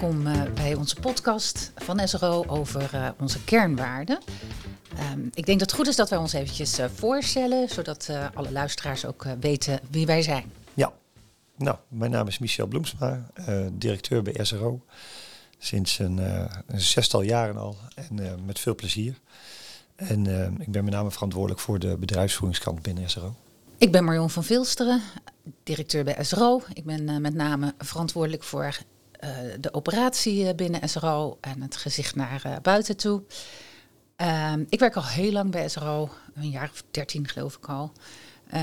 welkom uh, bij onze podcast van SRO over uh, onze kernwaarden. Um, ik denk dat het goed is dat wij ons eventjes uh, voorstellen, zodat alle luisteraars ook weten wie wij zijn. Ja, nou, mijn naam is Michel Bloemsma, directeur bij SRO. Sinds een, een, zestal jaren al en met veel plezier. En ik ben met name verantwoordelijk voor de bedrijfsvoeringskant binnen SRO. Ik ben Marion van Vilsteren, directeur bij SRO. Ik ben met name verantwoordelijk voor de operatie binnen SRO en het gezicht naar uh, buiten toe. Uh, ik werk al heel lang bij SRO, een jaar of dertien geloof ik al.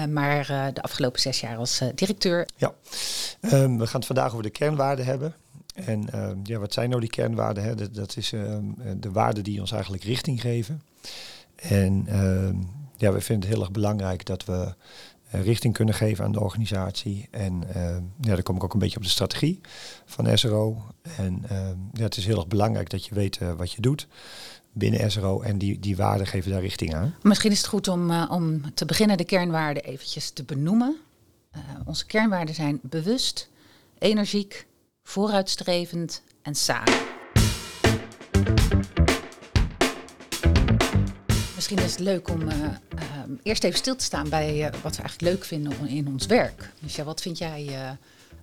Maar de afgelopen zes jaar als directeur. Ja, um, we gaan het vandaag over de kernwaarden hebben. En ehm, ja, wat zijn nou die kernwaarden? Hè? Dat, dat is ehm, de waarden die ons eigenlijk richting geven. En ja, we vinden het heel erg belangrijk dat we eh, richting kunnen geven aan de organisatie. En uh, ja, dan kom ik ook een beetje op de strategie van SRO. En uh, ja, het is heel erg belangrijk dat je weet wat je doet binnen SRO en die, die waarden geven daar richting aan. Misschien is het goed om, om te beginnen de kernwaarden eventjes te benoemen. onze kernwaarden zijn bewust, energiek, vooruitstrevend en samen. Misschien is het leuk om Ehm, eerst even stil te staan bij uh, wat we eigenlijk leuk vinden in ons werk. Dus ja, wat vind jij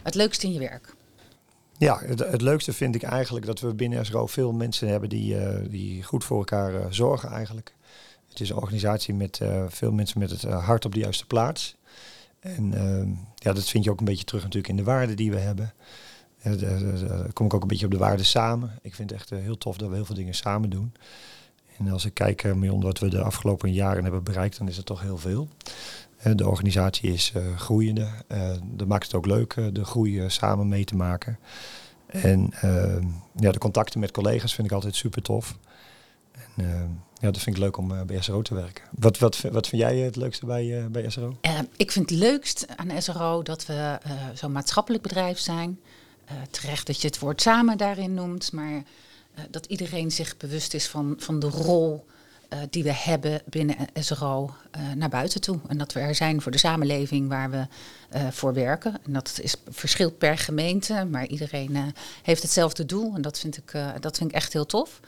het leukste in je werk? Ja, het, het, leukste vind ik eigenlijk dat we binnen SRO veel mensen hebben die, die goed voor elkaar zorgen eigenlijk. Het is een organisatie met veel mensen met het hart op de juiste plaats. En ehm, ja, dat vind je ook een beetje terug natuurlijk in de waarden die we hebben. Daar kom ik ook een beetje op de waarden samen. Ik vind het echt heel tof dat we heel veel dingen samen doen. En als ik kijk, uh, wat we de afgelopen jaren hebben bereikt, dan is het toch heel veel. Uh, de organisatie is uh, groeiende. dat maakt het ook leuk de groei samen mee te maken. En ehm, ja, de contacten met collega's vind ik altijd super tof. En ehm, ja, dat vind ik leuk om bij SRO te werken. Wat, wat, wat vind jij het leukste bij, bij SRO? ik vind het leukst aan SRO dat we zo'n maatschappelijk bedrijf zijn. terecht dat je het woord samen daarin noemt, maar eh, dat iedereen zich bewust is van, van de rol uh, die we hebben binnen SRO eh, naar buiten toe. En dat we er zijn voor de samenleving waar we voor werken. En dat is, verschilt per gemeente, maar iedereen heeft hetzelfde doel. En dat vind ik, dat vind ik echt heel tof.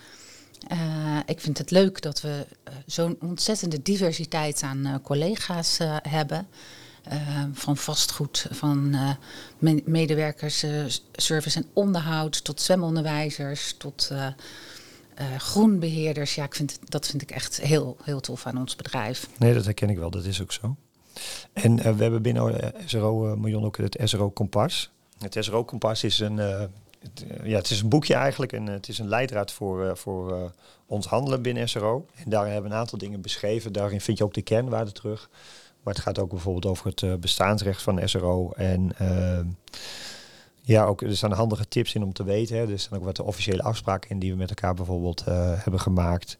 ik vind het leuk dat we zo'n ontzettende diversiteit aan collega's hebben. Uh, van vastgoed, van uh, medewerkers, uh, service en onderhoud, tot zwemonderwijzers, tot groenbeheerders. Ja, ik vind, dat vind ik echt heel, heel tof aan ons bedrijf. Nee, dat herken ik wel, dat is ook zo. En we hebben binnen SRO Miljoen ook het SRO Kompas. Het SRO Kompas is een, ja, het is een boekje eigenlijk en het is een leidraad voor, voor ons handelen binnen SRO. En daarin hebben we een aantal dingen beschreven. Daarin vind je ook de kernwaarden terug. Maar het gaat ook bijvoorbeeld over het uh, bestaansrecht van SRO. En uh, ja, ook, er staan handige tips in om te weten. Hè. Er staan ook wat officiële afspraken in die we met elkaar bijvoorbeeld uh, hebben gemaakt.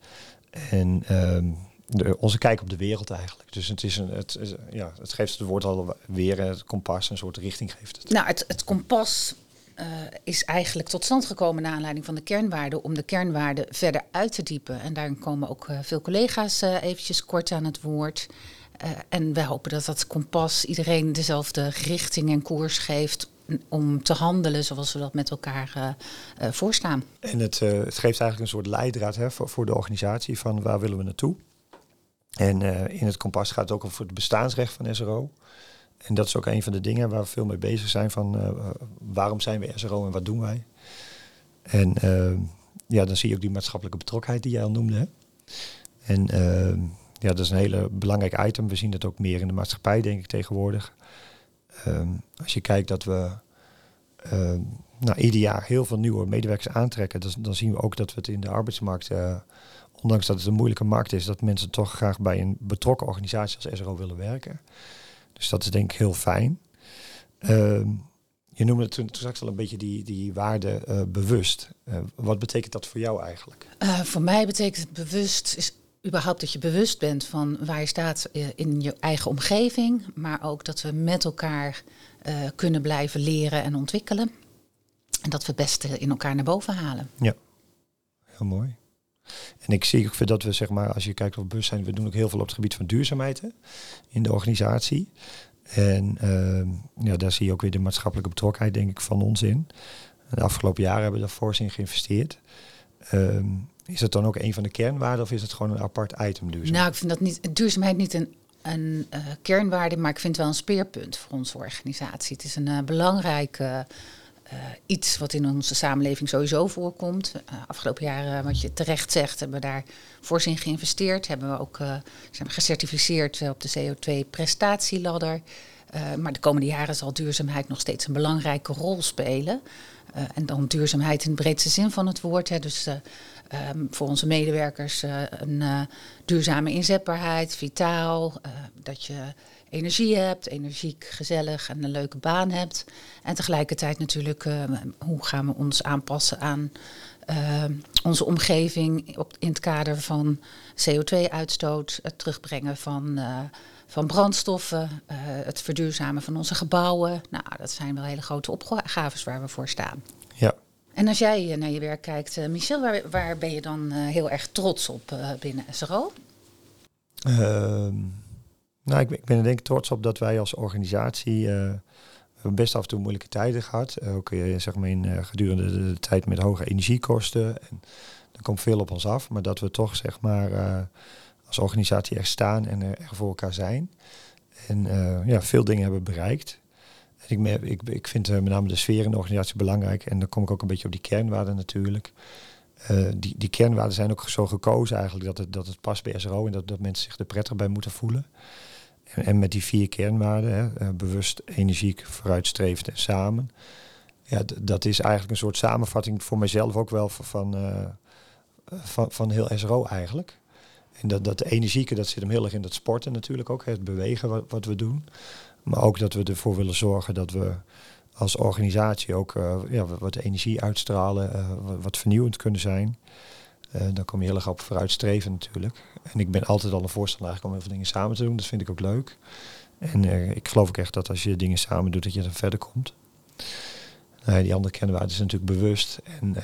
En ehm, de, onze kijk op de wereld eigenlijk. Dus het, is een, het, ja, het geeft het woord al weer, het kompas, een soort richting geeft het. Nou, het, het kompas uh, is eigenlijk tot stand gekomen naar aanleiding van de kernwaarden, om de kernwaarden verder uit te diepen. En daar komen ook veel collega's uh, eventjes kort aan het woord. Uh, en wij hopen dat dat kompas iedereen dezelfde richting en koers geeft om te handelen zoals we dat met elkaar uh, voorstaan. En het, het, geeft eigenlijk een soort leidraad hè, voor, voor, de organisatie van waar willen we naartoe. En in het kompas gaat het ook over het bestaansrecht van SRO. En dat is ook een van de dingen waar we veel mee bezig zijn van waarom zijn we SRO en wat doen wij. En ja, dan zie je ook die maatschappelijke betrokkenheid die jij al noemde. Hè? En ja, dat is een hele belangrijk item. We zien dat ook meer in de maatschappij, denk ik, tegenwoordig. Ehm, als je kijkt dat we uh, nou, ieder jaar heel veel nieuwe medewerkers aantrekken, dan, zien we ook dat we het in de arbeidsmarkt, uh, ondanks dat het een moeilijke markt is, dat mensen toch graag bij een betrokken organisatie als SRO willen werken. Dus dat is denk ik heel fijn. Ehm, je noemde toen, straks al een beetje die, die waarde uh, bewust. Uh, wat betekent dat voor jou eigenlijk? Voor mij betekent bewust is überhaupt dat je bewust bent van waar je staat eh, in je eigen omgeving, maar ook dat we met elkaar uh, kunnen blijven leren en ontwikkelen. En dat we het beste in elkaar naar boven halen. Ja, heel mooi. En ik zie ook dat we, zeg maar, als je kijkt op bewustzijn, we doen ook heel veel op het gebied van duurzaamheid in de organisatie. En uh, ja, daar zie je ook weer de maatschappelijke betrokkenheid, denk ik, van ons in. De afgelopen jaren hebben we daar fors in geïnvesteerd. Ehm, is het dan ook een van de kernwaarden of is het gewoon een apart item duurzaam? Nou, ik vind dat niet, duurzaamheid niet een, een uh, kernwaarde, maar ik vind het wel een speerpunt voor onze organisatie. Het is een uh, belangrijk uh, iets wat in onze samenleving sowieso voorkomt. afgelopen jaren, wat je terecht zegt, hebben we daar fors in geïnvesteerd. Hebben we ook zijn we gecertificeerd op de CO2-prestatieladder. maar de komende jaren zal duurzaamheid nog steeds een belangrijke rol spelen. en dan duurzaamheid in de breedste zin van het woord. Hè, dus Um, voor onze medewerkers uh, een uh, duurzame inzetbaarheid, vitaal, uh, dat je energie hebt, energiek, gezellig en een leuke baan hebt. En tegelijkertijd natuurlijk, hoe gaan we ons aanpassen aan ehm, onze omgeving op, in het kader van CO2-uitstoot, het terugbrengen van, van brandstoffen, het verduurzamen van onze gebouwen. Nou, dat zijn wel hele grote opgaves waar we voor staan. En als jij naar je werk kijkt, uh, Michel, waar, waar, ben je dan uh, heel erg trots op uh, binnen SRO? Ehm, nou, ik, ik, ben er denk ik trots op dat wij als organisatie hebben best af en toe moeilijke tijden gehad. ook zeg maar in gedurende de, tijd met hoge energiekosten. En er komt veel op ons af, maar dat we toch zeg maar als organisatie echt staan en er, er voor elkaar zijn. En ja, veel dingen hebben bereikt. Ik, ik, vind uh, met name de sfeer in de organisatie belangrijk. En dan kom ik ook een beetje op die kernwaarden natuurlijk. Uh, die, die kernwaarden zijn ook zo gekozen eigenlijk dat het, dat het past bij SRO en dat, dat mensen zich er prettig bij moeten voelen. En, met die vier kernwaarden, uh, bewust, energiek, vooruitstrevend en samen. Ja, dat is eigenlijk een soort samenvatting voor mijzelf ook wel van, van, van heel SRO eigenlijk. En dat, dat energieke, dat zit hem heel erg in dat sporten natuurlijk ook, het bewegen wat we doen. Maar ook dat we ervoor willen zorgen dat we als organisatie ook uh, ja, wat energie uitstralen, uh, wat vernieuwend kunnen zijn. Uh, dan kom je heel erg op vooruitstreven natuurlijk. En ik ben altijd al een voorstander om heel veel dingen samen te doen. Dat vind ik ook leuk. En ik geloof ook echt dat als je dingen samen doet, dat je dan verder komt. Nou, die andere kernwaarden is natuurlijk bewust. En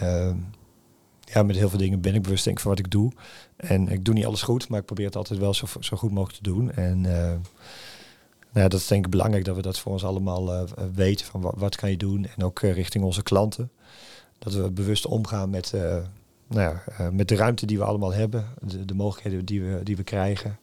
ja, met heel veel dingen ben ik bewust denk ik van wat ik doe. En ik doe niet alles goed, maar ik probeer het altijd wel zo, zo goed mogelijk te doen. En ja, dat is denk ik belangrijk dat we dat voor ons allemaal uh, weten van wat, kan je doen en ook uh, richting onze klanten. Dat we bewust omgaan met, uh, nou ja, met de ruimte die we allemaal hebben, de, de, mogelijkheden die we, die we krijgen.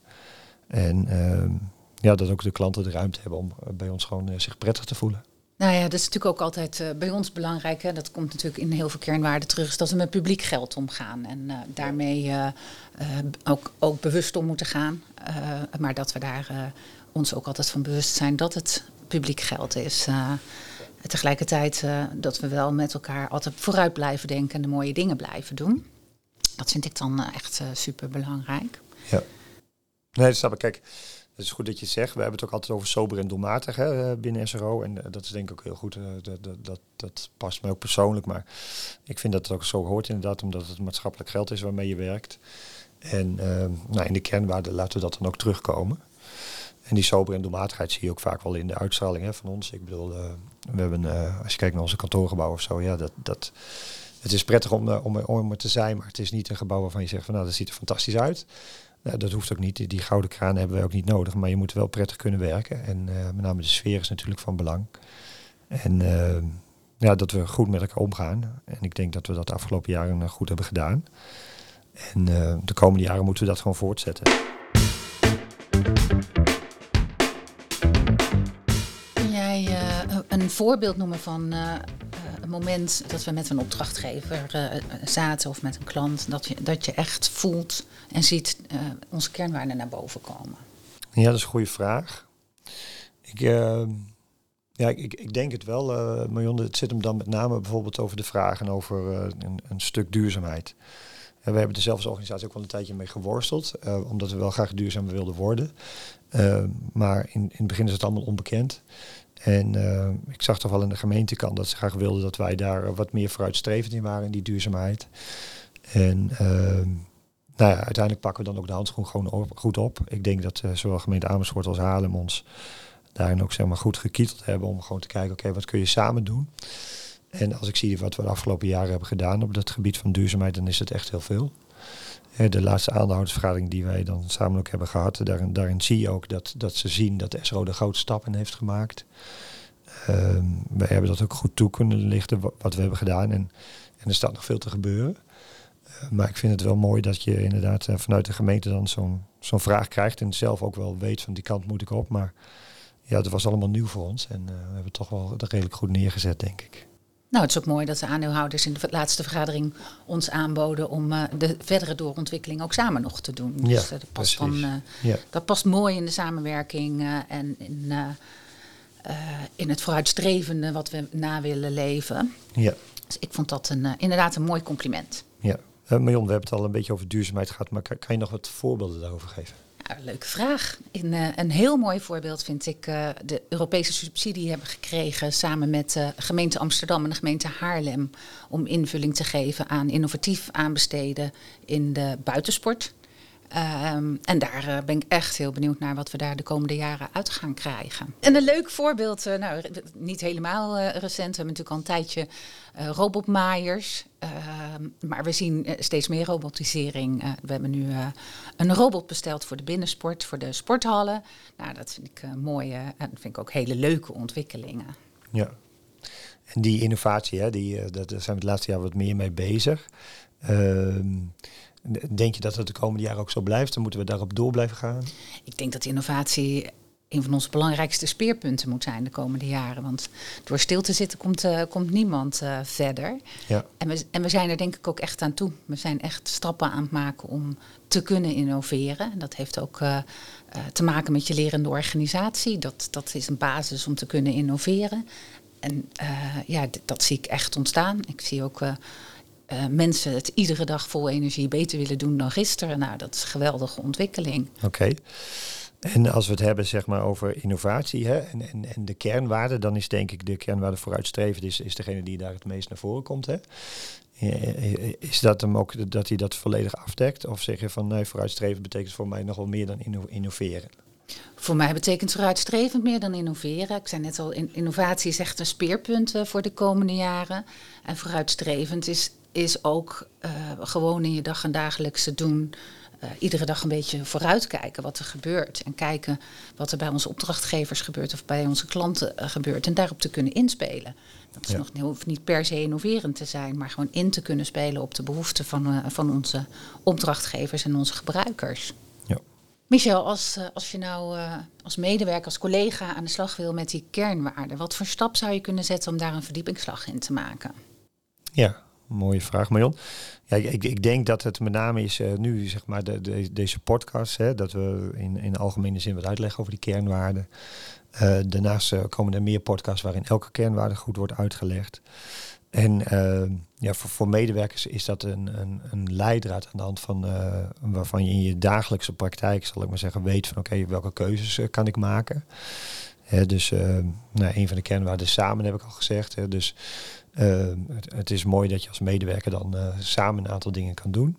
En ehm, ja, dat ook de klanten de ruimte hebben om bij ons gewoon zich prettig te voelen. Nou ja, dat is natuurlijk ook altijd bij ons belangrijk. Hè? Dat komt natuurlijk in heel veel kernwaarden terug. Is dat we met publiek geld omgaan. En daarmee ook, ook bewust om moeten gaan. maar dat we daar ons ook altijd van bewust zijn dat het publiek geld is. Uh, tegelijkertijd uh, dat we wel met elkaar altijd vooruit blijven denken en de mooie dingen blijven doen. Dat vind ik dan uh, echt super belangrijk. Ja. Nee, dat. Kijk, het is goed dat je het zegt. We hebben het ook altijd over sober en doelmatig hè, binnen SRO. En dat is denk ik ook heel goed. dat, dat, dat, past mij ook persoonlijk. Maar ik vind dat het ook zo hoort inderdaad, omdat het maatschappelijk geld is waarmee je werkt. En nou, in de kernwaarden laten we dat dan ook terugkomen. En die sober en doelmatigheid zie je ook vaak wel in de uitstraling van ons. Ik bedoel, uh, we hebben, uh, als je kijkt naar onze kantoorgebouw of zo, ja, dat, dat, het is prettig om, uh, om, om er te zijn, maar het is niet een gebouw waarvan je zegt van nou, dat ziet er fantastisch uit. dat hoeft ook niet. Die gouden kraan hebben wij ook niet nodig, maar je moet wel prettig kunnen werken. En met name de sfeer is natuurlijk van belang. En ja, dat we goed met elkaar omgaan. En ik denk dat we dat de afgelopen jaren goed hebben gedaan. En de komende jaren moeten we dat gewoon voortzetten. Voorbeeld noemen van uh, een moment dat we met een opdrachtgever uh, zaten of met een klant, dat je, dat je echt voelt en ziet onze kernwaarden naar boven komen? Ja, dat is een goede vraag. Ik, ja, ik, ik, denk het wel, uh, Marion. Het zit hem dan met name bijvoorbeeld over de vragen over een, een, stuk duurzaamheid. En we hebben er zelfs organisatie ook wel een tijdje mee geworsteld, omdat we wel graag duurzaam wilden worden. maar in, in het begin is het allemaal onbekend. En uh, ik zag toch wel in de gemeentekant dat ze graag wilden dat wij daar wat meer vooruitstrevend in waren in die duurzaamheid. En uh, nou ja, uiteindelijk pakken we dan ook de handschoen gewoon goed op. Ik denk dat uh, zowel gemeente Amersfoort als Haarlem ons daarin ook zeg maar, goed gekieteld hebben om gewoon te kijken, oké, wat kun je samen doen? En als ik zie wat we de afgelopen jaren hebben gedaan op dat gebied van duurzaamheid, dan is het echt heel veel. De laatste aandeelhoudersvergadering die wij dan samen ook hebben gehad, daarin, zie je ook dat, dat ze zien dat SRO de grote stappen heeft gemaakt. Ehm, wij hebben dat ook goed toe kunnen lichten wat we hebben gedaan. En, er staat nog veel te gebeuren. Eh, maar ik vind het wel mooi dat je inderdaad eh, vanuit de gemeente dan zo'n zo'n vraag krijgt. En zelf ook wel weet van die kant moet ik op. Maar ja, dat was allemaal nieuw voor ons. En we hebben het toch wel redelijk goed neergezet, denk ik. Nou, het is ook mooi dat de aandeelhouders in de laatste vergadering ons aanboden om uh, de verdere doorontwikkeling ook samen nog te doen. Ja, dus uh, dat, past dan, uh, ja. dat past mooi in de samenwerking en in, in het vooruitstrevende wat we na willen leven. Ja. Dus ik vond dat een, inderdaad een mooi compliment. Ja, Marion, we hebben het al een beetje over duurzaamheid gehad, maar kan, kan je nog wat voorbeelden daarover geven? Nou, leuke vraag. In, uh, een heel mooi voorbeeld vind ik uh, de Europese subsidie hebben gekregen samen met de gemeente Amsterdam en de gemeente Haarlem om invulling te geven aan innovatief aanbesteden in de buitensport. Um, en daar uh, ben ik echt heel benieuwd naar wat we daar de komende jaren uit gaan krijgen. En een leuk voorbeeld, uh, nou, niet helemaal uh, recent, we hebben natuurlijk al een tijdje robotmaaiers. Ehm, maar we zien steeds meer robotisering. we hebben nu een robot besteld voor de binnensport, voor de sporthallen. Nou, dat vind ik mooie en vind ik ook hele leuke ontwikkelingen. Ja, en die innovatie, hè, die, daar zijn we het laatste jaar wat meer mee bezig. Ehm, Denk je dat het de komende jaren ook zo blijft? Dan moeten we daarop door blijven gaan? Ik denk dat innovatie een van onze belangrijkste speerpunten moet zijn de komende jaren. Want door stil te zitten komt, uh, komt niemand uh, verder. Ja. En, we, en we zijn er denk ik ook echt aan toe. We zijn echt stappen aan het maken om te kunnen innoveren. En dat heeft ook uh, te maken met je lerende organisatie. Dat, dat is een basis om te kunnen innoveren. En ja, dat zie ik echt ontstaan. Ik zie ook uh, mensen het iedere dag vol energie beter willen doen dan gisteren. Nou, dat is een geweldige ontwikkeling. Oké. En als we het hebben zeg maar, over innovatie hè, en, en, en de kernwaarde, dan is denk ik de kernwaarde vooruitstrevend is, is degene die daar het meest naar voren komt. Hè? Is dat hem ook dat hij dat volledig afdekt? Of zeg je van nee, vooruitstrevend betekent voor mij nog wel meer dan innoveren? Voor mij betekent vooruitstrevend meer dan innoveren. Ik zei net al, innovatie is echt een speerpunt voor de komende jaren. En vooruitstrevend is is ook uh, gewoon in je dag en dagelijkse doen. Uh, iedere dag een beetje vooruitkijken wat er gebeurt. En kijken wat er bij onze opdrachtgevers gebeurt of bij onze klanten uh, gebeurt. En daarop te kunnen inspelen. Dat is ja. nog, hoeft niet per se innoverend te zijn, maar gewoon in te kunnen spelen op de behoeften van, van onze opdrachtgevers en onze gebruikers. Ja. Michel, als, als je nou als medewerker, als collega aan de slag wil met die kernwaarden, wat voor stap zou je kunnen zetten om daar een verdiepingsslag in te maken? Ja, mooie vraag, Marion. Ja, ik, ik denk dat het met name is uh, nu, zeg maar, de, de, deze podcast, hè, dat we in, in algemene zin wat uitleggen over die kernwaarden. Uh, daarnaast uh, komen er meer podcasts waarin elke kernwaarde goed wordt uitgelegd. En ja, voor, voor, medewerkers is dat een, een, een leidraad aan de hand van waarvan je in je dagelijkse praktijk, zal ik maar zeggen, weet van oké, welke keuzes kan ik maken. Hè, dus nou, een van de kernwaarden samen heb ik al gezegd. Hè, dus het, het, is mooi dat je als medewerker dan uh, samen een aantal dingen kan doen.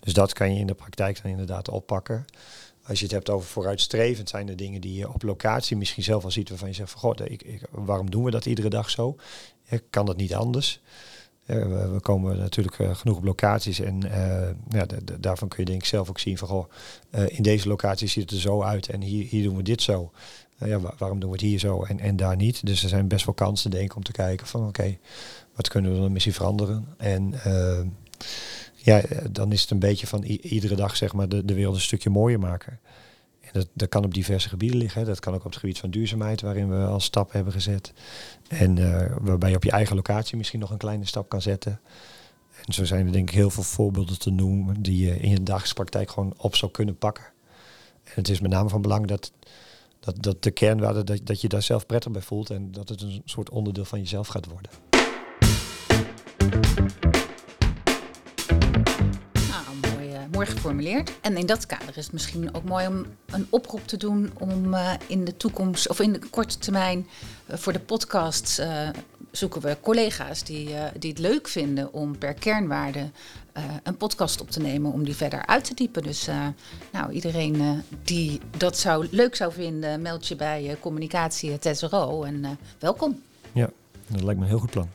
Dus dat kan je in de praktijk dan inderdaad oppakken. Als je het hebt over vooruitstrevend, zijn er dingen die je op locatie misschien zelf al ziet waarvan je zegt van god, ik, ik, waarom doen we dat iedere dag zo? Kan dat niet anders? Uh, we, komen natuurlijk uh, genoeg op locaties en ja, daarvan kun je denk ik zelf ook zien van goh, in deze locatie ziet het er zo uit en hier, hier doen we dit zo. ja, waarom doen we het hier zo en, en daar niet? Dus er zijn best wel kansen denk ik om te kijken van oké, wat kunnen we dan misschien veranderen? En ja, dan is het een beetje van iedere dag zeg maar de, de wereld een stukje mooier maken. Dat, dat kan op diverse gebieden liggen. Dat kan ook op het gebied van duurzaamheid, waarin we al stappen hebben gezet. En uh, waarbij je op je eigen locatie misschien nog een kleine stap kan zetten. En zo zijn er denk ik heel veel voorbeelden te noemen die je in je dagelijkse praktijk gewoon op zou kunnen pakken. En het is met name van belang dat, dat, dat de kernwaarde, dat, dat je daar zelf prettig bij voelt en dat het een soort onderdeel van jezelf gaat worden. Mooi, geformuleerd. En in dat kader is het misschien ook mooi om een oproep te doen om uh, in de toekomst of in de korte termijn uh, voor de podcast zoeken we collega's die, die het leuk vinden om per kernwaarde een podcast op te nemen om die verder uit te diepen. Dus nou, iedereen die dat zou, leuk zou vinden, meld je bij communicatie het en welkom. Ja, dat lijkt me een heel goed plan.